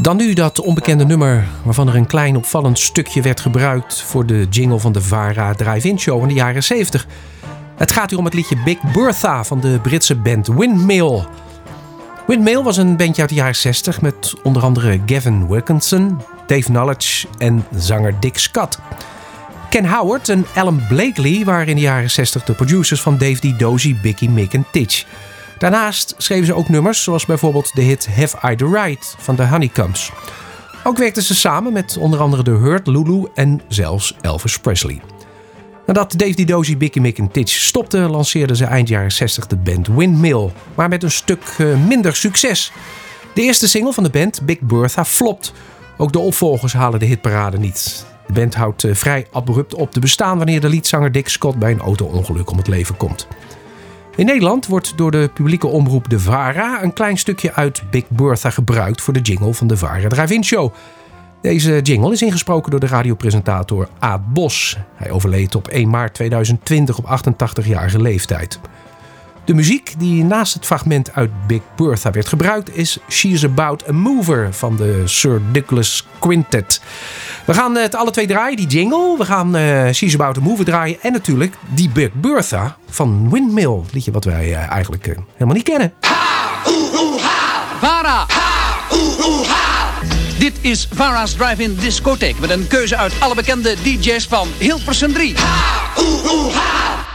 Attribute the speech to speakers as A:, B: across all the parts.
A: Dan nu dat onbekende nummer waarvan er een klein opvallend stukje werd gebruikt voor de jingle van de VARA Drive-In Show in de jaren 70. Het gaat hier om het liedje Big Bertha van de Britse band Windmill. Windmill was een bandje uit de jaren 60 met onder andere Gavin Wilkinson, Dave Knowledge en zanger Dick Scott. Ken Howard en Alan Blakely waren in de jaren 60 de producers van Dave D. Dozy, Bicky, Mick en Titch. Daarnaast schreven ze ook nummers zoals bijvoorbeeld de hit Have I The Right van de Honeycombs. Ook werkten ze samen met onder andere de Hurt, Lulu en zelfs Elvis Presley. Nadat Dave D. Dozy, Bicky, Mick en Titch stopten, lanceerden ze eind jaren 60 de band Windmill, maar met een stuk eh, minder succes. De eerste single van de band, Big Bertha, flopt. Ook de opvolgers halen de hitparade niet. De band houdt eh, vrij abrupt op te bestaan wanneer de liedzanger Dick Scott bij een auto-ongeluk om het leven komt. In Nederland wordt door de publieke omroep De VARA een klein stukje uit Big Bertha gebruikt voor de jingle van de VARA Drive-In Show. Deze jingle is ingesproken door de radiopresentator Aad Bos. Hij overleed op 1 maart 2020 op 88-jarige leeftijd. De muziek die naast het fragment uit Big Bertha werd gebruikt is She's About a Mover van de Sir Douglas Quintet. We gaan het alle twee draaien, die jingle. We gaan uh, She's About a Mover draaien en natuurlijk die Big Bertha van Windmill. Liedje wat wij uh, eigenlijk helemaal niet kennen. Ha.
B: Vara. Dit is Vara's Drive-In Discotheek met een keuze uit alle bekende DJ's van Hilversum 3. Ha, oeh, oeh, ha.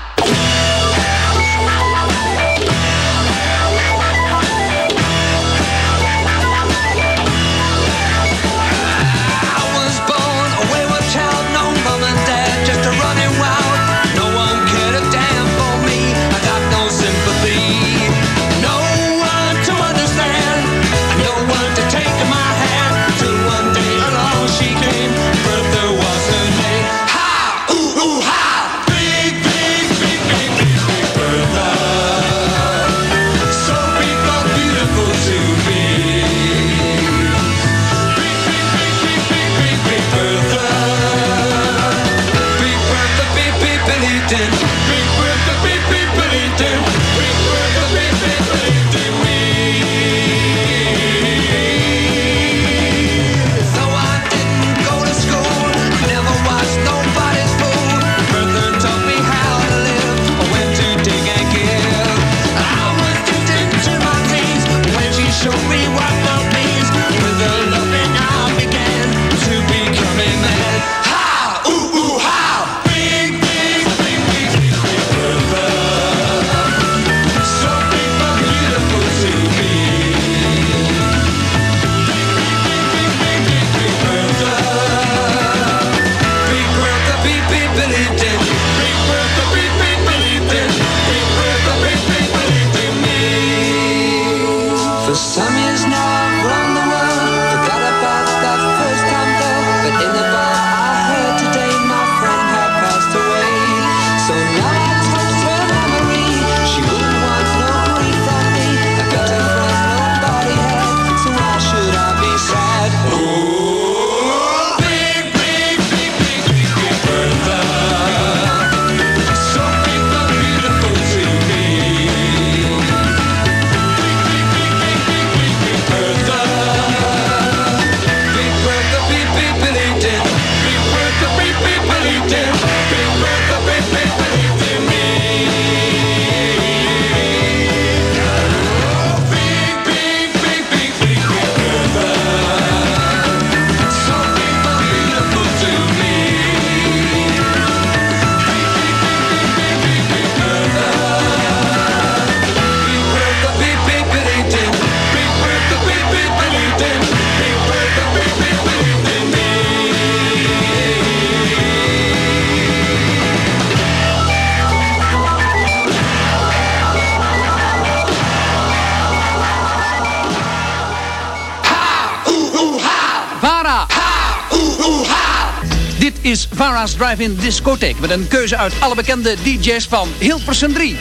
B: Is Vara's Drive-In Discotheek... met een keuze uit alle bekende DJ's van Hilversum 3.